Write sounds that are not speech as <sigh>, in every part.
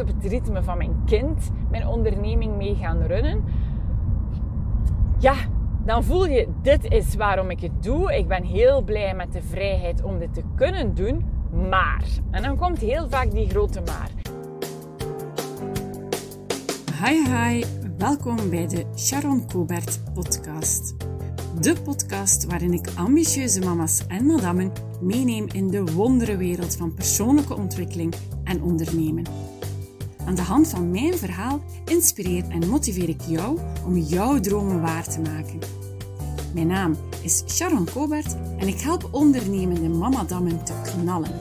op het ritme van mijn kind mijn onderneming mee gaan runnen. Ja, dan voel je, dit is waarom ik het doe. Ik ben heel blij met de vrijheid om dit te kunnen doen. Maar, en dan komt heel vaak die grote maar. Hi hi, welkom bij de Sharon Cobert podcast. De podcast waarin ik ambitieuze mama's en madammen meeneem in de wonderenwereld van persoonlijke ontwikkeling en ondernemen. Aan de hand van mijn verhaal inspireer en motiveer ik jou om jouw dromen waar te maken. Mijn naam is Sharon Cobert en ik help ondernemende mamadammen te knallen.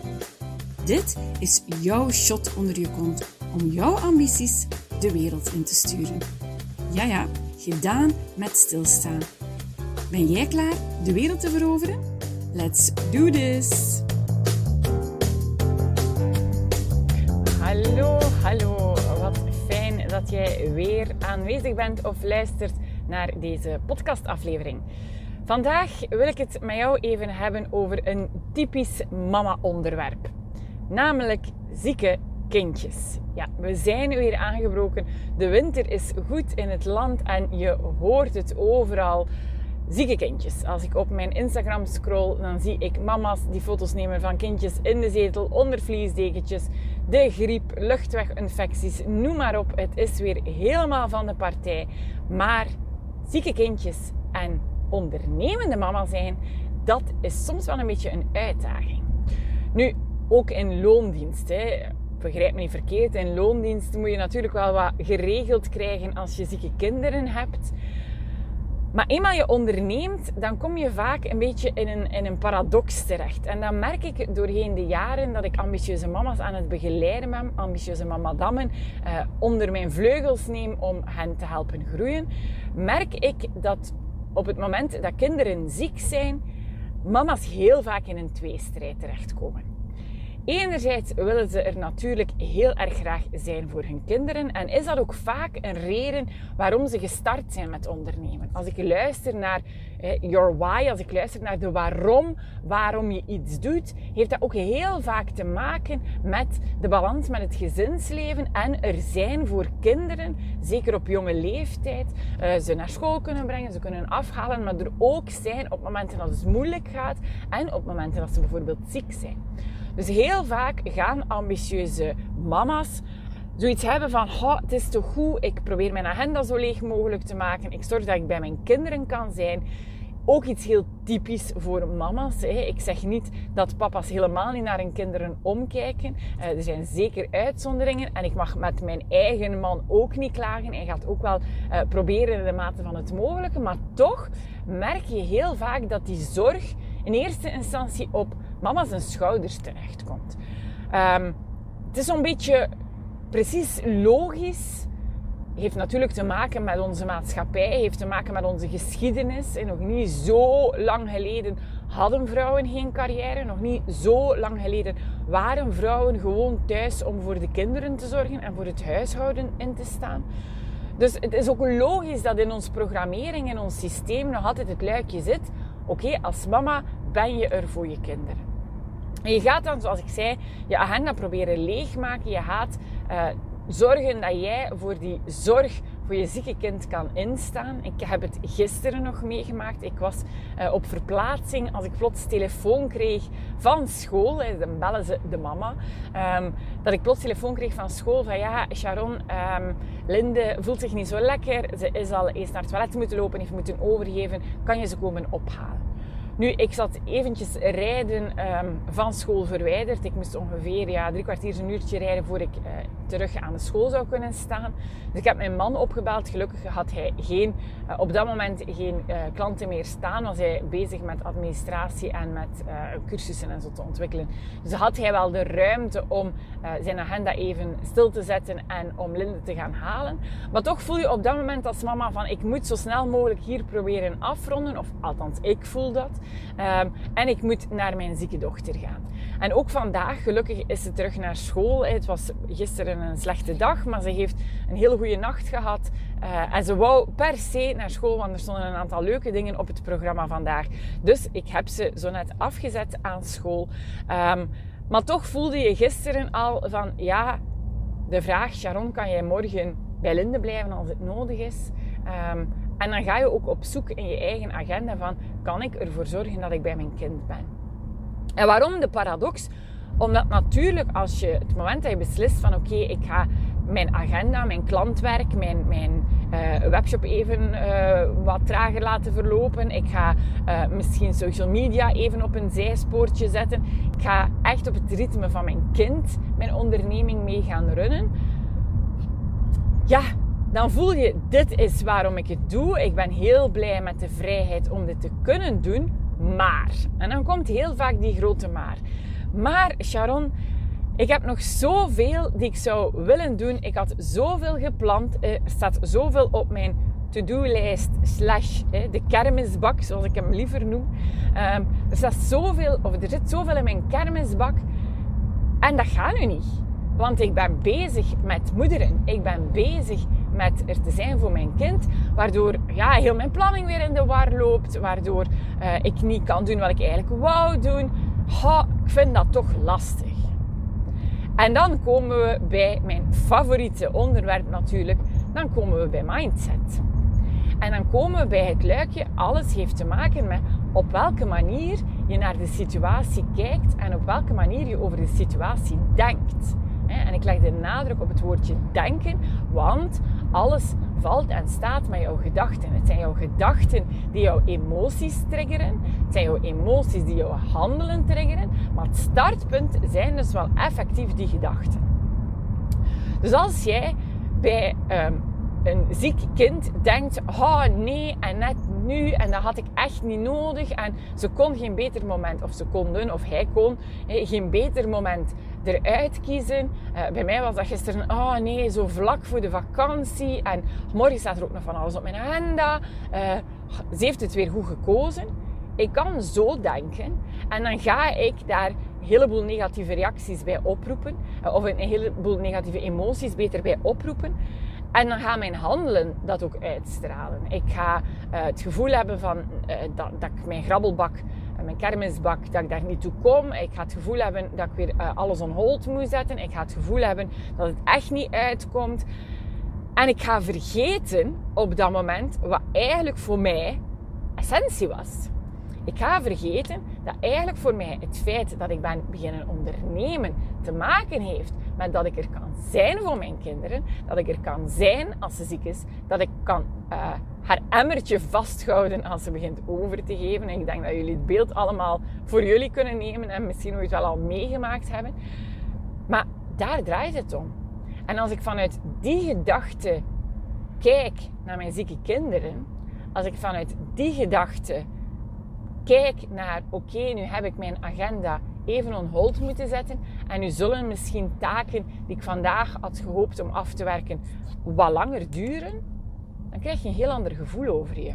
Dit is jouw shot onder je kont om jouw ambities de wereld in te sturen. Ja ja, gedaan met stilstaan. Ben jij klaar de wereld te veroveren? Let's do this! Dat jij weer aanwezig bent of luistert naar deze podcastaflevering. Vandaag wil ik het met jou even hebben over een typisch mama-onderwerp. Namelijk zieke kindjes. Ja, we zijn weer aangebroken. De winter is goed in het land en je hoort het overal zieke kindjes. Als ik op mijn Instagram scroll, dan zie ik mama's die foto's nemen van kindjes in de zetel, onder vliesdekentjes, de griep, luchtweginfecties, noem maar op. Het is weer helemaal van de partij. Maar zieke kindjes en ondernemende mama zijn, dat is soms wel een beetje een uitdaging. Nu, ook in loondienst. Hè. Begrijp me niet verkeerd. In loondienst moet je natuurlijk wel wat geregeld krijgen als je zieke kinderen hebt. Maar eenmaal je onderneemt, dan kom je vaak een beetje in een, in een paradox terecht. En dan merk ik doorheen de jaren dat ik ambitieuze mama's aan het begeleiden ben, ambitieuze mamadammen, eh, onder mijn vleugels neem om hen te helpen groeien, merk ik dat op het moment dat kinderen ziek zijn, mama's heel vaak in een tweestrijd terechtkomen. Enerzijds willen ze er natuurlijk heel erg graag zijn voor hun kinderen. En is dat ook vaak een reden waarom ze gestart zijn met ondernemen. Als ik luister naar eh, your why, als ik luister naar de waarom, waarom je iets doet, heeft dat ook heel vaak te maken met de balans met het gezinsleven en er zijn voor kinderen, zeker op jonge leeftijd, uh, ze naar school kunnen brengen, ze kunnen afhalen, maar er ook zijn op momenten dat het moeilijk gaat en op momenten dat ze bijvoorbeeld ziek zijn. Dus heel vaak gaan ambitieuze mama's zoiets hebben van, het is toch goed, ik probeer mijn agenda zo leeg mogelijk te maken. Ik zorg dat ik bij mijn kinderen kan zijn. Ook iets heel typisch voor mama's. Ik zeg niet dat papa's helemaal niet naar hun kinderen omkijken. Uh, er zijn zeker uitzonderingen. En ik mag met mijn eigen man ook niet klagen. Hij gaat ook wel uh, proberen in de mate van het mogelijke. Maar toch merk je heel vaak dat die zorg in eerste instantie op mama's en schouders terechtkomt. Um, het is zo'n beetje precies logisch. Heeft natuurlijk te maken met onze maatschappij, heeft te maken met onze geschiedenis. En nog niet zo lang geleden hadden vrouwen geen carrière. Nog niet zo lang geleden waren vrouwen gewoon thuis om voor de kinderen te zorgen en voor het huishouden in te staan. Dus het is ook logisch dat in onze programmering, in ons systeem, nog altijd het luikje zit. Oké, als mama ben je er voor je kinderen. En je gaat dan, zoals ik zei, je agenda proberen leegmaken. Je gaat uh, zorgen dat jij voor die zorg voor je zieke kind kan instaan. Ik heb het gisteren nog meegemaakt. Ik was uh, op verplaatsing als ik plots telefoon kreeg van school. Dan bellen ze de mama. Um, dat ik plots telefoon kreeg van school van ja, Sharon, um, Linde voelt zich niet zo lekker. Ze is al eens naar het toilet moeten lopen, heeft moeten overgeven. Kan je ze komen ophalen? Nu, ik zat eventjes rijden um, van school verwijderd. Ik moest ongeveer ja, drie kwartier, een uurtje rijden voor ik uh, terug aan de school zou kunnen staan. Dus ik heb mijn man opgebeld. Gelukkig had hij geen, uh, op dat moment geen uh, klanten meer staan. Was hij bezig met administratie en met cursussen en zo te ontwikkelen. Dus had hij wel de ruimte om zijn agenda even stil te zetten en om Linde te gaan halen. Maar toch voel je op dat moment als mama van ik moet zo snel mogelijk hier proberen afronden. Of althans, ik voel dat. Um, en ik moet naar mijn zieke dochter gaan. En ook vandaag, gelukkig is ze terug naar school. Het was gisteren een slechte dag, maar ze heeft een hele goede nacht gehad. Uh, en ze wou per se naar school, want er stonden een aantal leuke dingen op het programma vandaag. Dus ik heb ze zo net afgezet aan school. Um, maar toch voelde je gisteren al van, ja, de vraag: Sharon, kan jij morgen bij Linde blijven als het nodig is? Ehm, en dan ga je ook op zoek in je eigen agenda van: kan ik ervoor zorgen dat ik bij mijn kind ben? En waarom de paradox? Omdat natuurlijk als je het moment dat je beslist van oké, ik ga mijn agenda, mijn klantwerk, mijn, mijn uh, webshop even uh, wat trager laten verlopen. Ik ga uh, misschien social media even op een zijspoortje zetten. Ik ga echt op het ritme van mijn kind mijn onderneming mee gaan runnen. Ja, dan voel je, dit is waarom ik het doe. Ik ben heel blij met de vrijheid om dit te kunnen doen. Maar, en dan komt heel vaak die grote maar. Maar Sharon, ik heb nog zoveel die ik zou willen doen. Ik had zoveel gepland. Er staat zoveel op mijn to-do-lijst slash de kermisbak, zoals ik hem liever noem. Ehm, er, staat zoveel, of er zit zoveel in mijn kermisbak. En dat gaat nu niet. Want ik ben bezig met moederen. Ik ben bezig met er te zijn voor mijn kind. Waardoor ja, heel mijn planning weer in de war loopt. Waardoor uh, ik niet kan doen wat ik eigenlijk wou doen. Ha, ik vind dat toch lastig. En dan komen we bij mijn favoriete onderwerp natuurlijk. Dan komen we bij mindset. En dan komen we bij het luikje. Alles heeft te maken met op welke manier je naar de situatie kijkt en op welke manier je over de situatie denkt. En ik leg de nadruk op het woordje denken, want alles valt en staat met jouw gedachten. Het zijn jouw gedachten die jouw emoties triggeren. Het zijn jouw emoties die jouw handelen triggeren. Maar het startpunt zijn dus wel effectief die gedachten. Dus als jij bij um, een ziek kind denkt: oh nee, en net nu, en dat had ik echt niet nodig. En ze kon geen beter moment, of ze konden, of hij kon, geen beter moment eruit kiezen. Uh, bij mij was dat gisteren, oh nee, zo vlak voor de vakantie. En morgen staat er ook nog van alles op mijn agenda. Uh, ze heeft het weer goed gekozen. Ik kan zo denken. En dan ga ik daar een heleboel negatieve reacties bij oproepen. Of een heleboel negatieve emoties beter bij oproepen. En dan gaat mijn handelen dat ook uitstralen. Ik ga uh, het gevoel hebben van, uh, dat, dat ik mijn grabbelbak, uh, mijn kermisbak, dat ik daar niet toe kom. Ik ga het gevoel hebben dat ik weer alles on hold moet zetten. Ik ga het gevoel hebben dat het echt niet uitkomt. En ik ga vergeten op dat moment wat eigenlijk voor mij essentie was. Ik ga vergeten dat eigenlijk voor mij het feit dat ik ben beginnen ondernemen te maken heeft met dat ik er kan zijn voor mijn kinderen. Dat ik er kan zijn als ze ziek is. Dat ik kan uh, haar emmertje vasthouden als ze begint over te geven. En ik denk dat jullie het beeld allemaal voor jullie kunnen nemen en misschien ooit wel al meegemaakt hebben. Maar daar draait het om. En als ik vanuit die gedachte kijk naar mijn zieke kinderen, als ik vanuit die gedachte kijk naar, oké, nu heb ik mijn agenda even on hold moeten zetten. En nu zullen misschien taken die ik vandaag had gehoopt om af te werken wat langer duren. Dan krijg je een heel ander gevoel over je.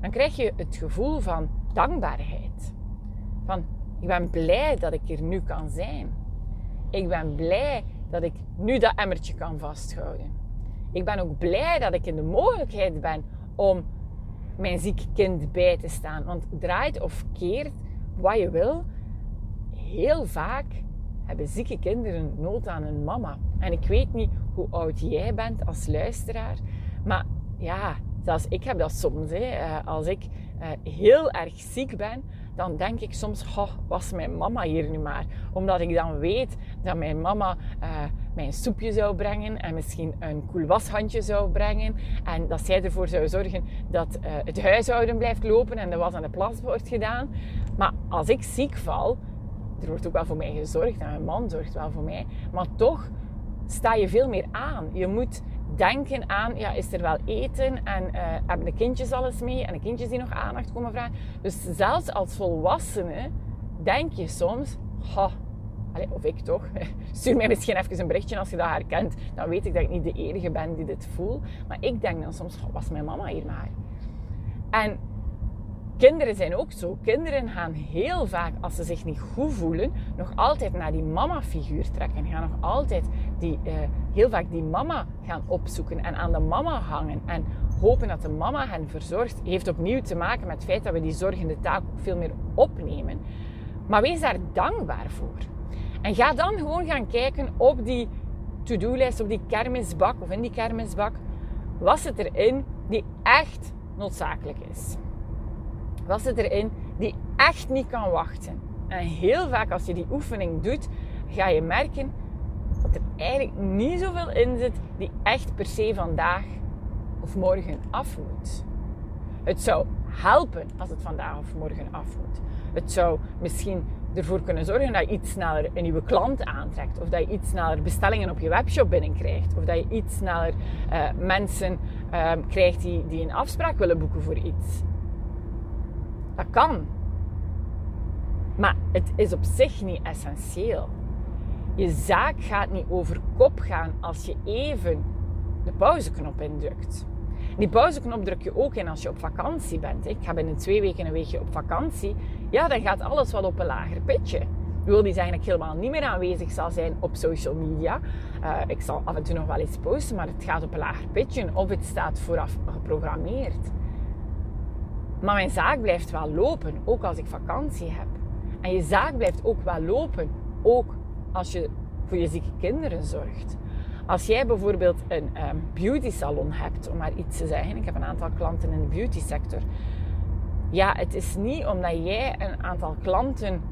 Dan krijg je het gevoel van dankbaarheid. Van, ik ben blij dat ik er nu kan zijn. Ik ben blij dat ik nu dat emmertje kan vasthouden. Ik ben ook blij dat ik in de mogelijkheid ben om mijn ziek kind bij te staan. Want draait of keert wat je wil, heel vaak hebben zieke kinderen nood aan een mama. En ik weet niet hoe oud jij bent als luisteraar, maar ja, zelfs ik heb dat soms. Hè. Eh, als ik eh, heel erg ziek ben, dan denk ik soms, was mijn mama hier nu maar? Omdat ik dan weet dat mijn mama uh, mij een soepje zou brengen en misschien een koel washandje zou brengen. En dat zij ervoor zou zorgen dat het huishouden blijft lopen en de was aan de plas wordt gedaan. Maar als ik ziek val, er wordt ook wel voor mij gezorgd en mijn man zorgt wel voor mij. Maar toch sta je veel meer aan. Je moet denken aan, ja, is er wel eten en uh, hebben de kindjes alles mee en de kindjes die nog aandacht komen vragen. Dus zelfs als volwassene denk je soms, ha, of ik toch, <laughs> stuur mij misschien even een berichtje als je dat herkent. Dan weet ik dat ik niet de enige ben die dit voelt. Maar ik denk dan soms, was mijn mama hier maar. En Kinderen zijn ook zo. Kinderen gaan heel vaak, als ze zich niet goed voelen, nog altijd naar die mama-figuur trekken. En gaan nog altijd die, uh, heel vaak die mama gaan opzoeken en aan de mama hangen. En hopen dat de mama hen verzorgt. Heeft opnieuw te maken met het feit dat we die zorgende taak ook veel meer opnemen. Maar wees daar dankbaar voor. En ga dan gewoon gaan kijken op die to-do-lijst op die kermisbak of in die kermisbak, wat zit erin die echt noodzakelijk is? Wat zit erin die echt niet kan wachten? En heel vaak als je die oefening doet, ga je merken dat er eigenlijk niet zoveel in zit die echt per se vandaag of morgen af moet. Het zou helpen als het vandaag of morgen af moet. Het zou misschien ervoor kunnen zorgen dat je iets sneller een nieuwe klant aantrekt. Of dat je iets sneller bestellingen op je webshop binnenkrijgt. Of dat je iets sneller uh, mensen uh, krijgt die, die een afspraak willen boeken voor iets. Dat kan. Maar het is op zich niet essentieel. Je zaak gaat niet over kop gaan als je even de pauzeknop indrukt. Die pauzeknop druk je ook in als je op vakantie bent. Ik ga binnen twee weken een weekje op vakantie. Ja, dan gaat alles wat op een lager pitje. Ik wil die eigenlijk helemaal niet meer aanwezig zal zijn op social media. Uh, ik zal af en toe nog wel eens posten, maar het gaat op een lager pitje of het staat vooraf geprogrammeerd. Maar mijn zaak blijft wel lopen, ook als ik vakantie heb. En je zaak blijft ook wel lopen, ook als je voor je zieke kinderen zorgt. Als jij bijvoorbeeld een um, beauty salon hebt, om maar iets te zeggen. Ik heb een aantal klanten in de beauty sector. Ja, het is niet omdat jij een aantal klanten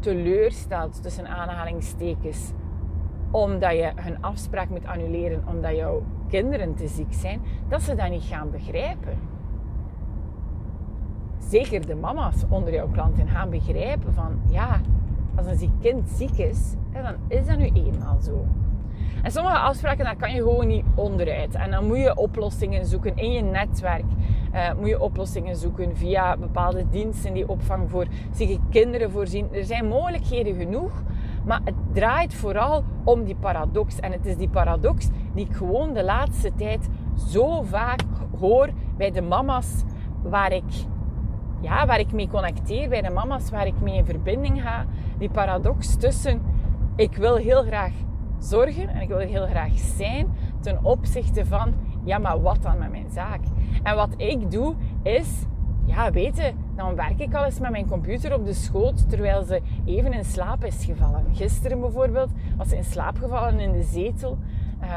teleurstelt, tussen aanhalingstekens, omdat je hun afspraak moet annuleren omdat jouw kinderen te ziek zijn, dat ze dat niet gaan begrijpen. Zeker de mama's onder jouw klanten gaan begrijpen van ja, als een ziek kind ziek is, dan is dat nu eenmaal zo. En sommige afspraken, daar kan je gewoon niet onderuit. En dan moet je oplossingen zoeken in je netwerk. Uh, moet je oplossingen zoeken via bepaalde diensten die opvang voor zieke kinderen voorzien. Er zijn mogelijkheden genoeg. Maar het draait vooral om die paradox. En het is die paradox die ik gewoon de laatste tijd zo vaak hoor bij de mama's waar ik, ja, waar ik mee connecteer, bij de mama's waar ik mee in verbinding ga. Die paradox tussen ik wil heel graag zorgen en ik wil heel graag zijn ten opzichte van, ja, maar wat dan met mijn zaak? En wat ik doe is, ja, weten, dan werk ik al eens met mijn computer op de schoot terwijl ze even in slaap is gevallen. Gisteren bijvoorbeeld was ze in slaap gevallen in de zetel.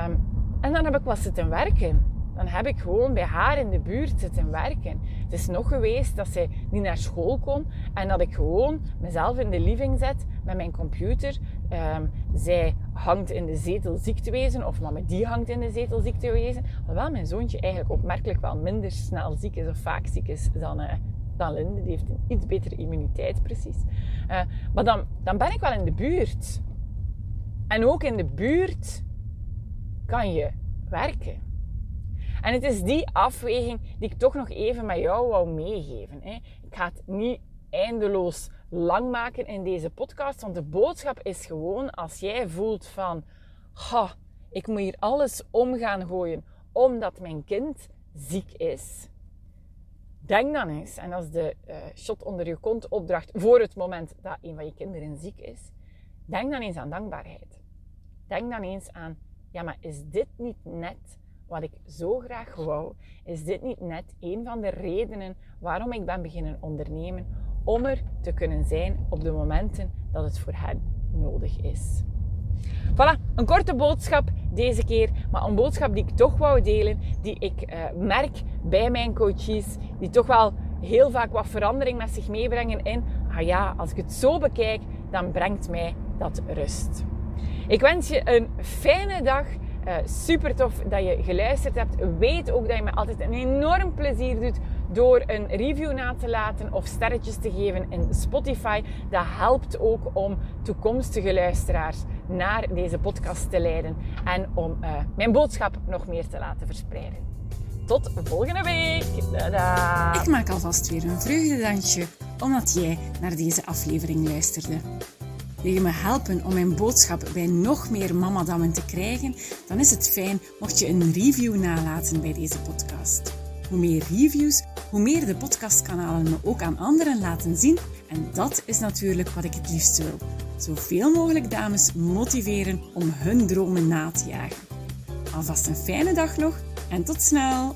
Um, en dan heb ik wat zitten werken dan heb ik gewoon bij haar in de buurt zitten werken. Het is nog geweest dat zij niet naar school kon en dat ik gewoon mezelf in de living zet met mijn computer. Um, zij hangt in de zetel ziek te wezen, of mama die hangt in de zetel ziek te wezen. Hoewel mijn zoontje eigenlijk opmerkelijk wel minder snel ziek is of vaak ziek is dan, uh, dan Linde. Die heeft een iets betere immuniteit, precies. Uh, maar dan, dan ben ik wel in de buurt. En ook in de buurt kan je werken. En het is die afweging die ik toch nog even met jou wou meegeven. Hè. Ik ga het niet eindeloos lang maken in deze podcast, want de boodschap is gewoon als jij voelt van, ha, ik moet hier alles om gaan gooien omdat mijn kind ziek is. Denk dan eens, en als de uh, shot onder je kont opdracht voor het moment dat een van je kinderen ziek is, denk dan eens aan dankbaarheid. Denk dan eens aan, ja, maar is dit niet net wat ik zo graag wou, is dit niet net een van de redenen waarom ik ben beginnen ondernemen om er te kunnen zijn op de momenten dat het voor hen nodig is. Voilà, een korte boodschap deze keer, maar een boodschap die ik toch wou delen, die ik uh, merk bij mijn coaches, die toch wel heel vaak wat verandering met zich meebrengen in, ah ja, als ik het zo bekijk, dan brengt mij dat rust. Ik wens je een fijne dag. Uh, super tof dat je geluisterd hebt. Weet ook dat je me altijd een enorm plezier doet door een review na te laten of sterretjes te geven in Spotify. Dat helpt ook om toekomstige luisteraars naar deze podcast te leiden en om uh, mijn boodschap nog meer te laten verspreiden. Tot volgende week. Ik maak alvast weer een vreugdedansje omdat jij naar deze aflevering luisterde. Wil je me helpen om mijn boodschap bij nog meer mamadammen te krijgen? Dan is het fijn mocht je een review nalaten bij deze podcast. Hoe meer reviews, hoe meer de podcastkanalen me ook aan anderen laten zien. En dat is natuurlijk wat ik het liefst wil. Zoveel mogelijk dames motiveren om hun dromen na te jagen. Alvast een fijne dag nog en tot snel!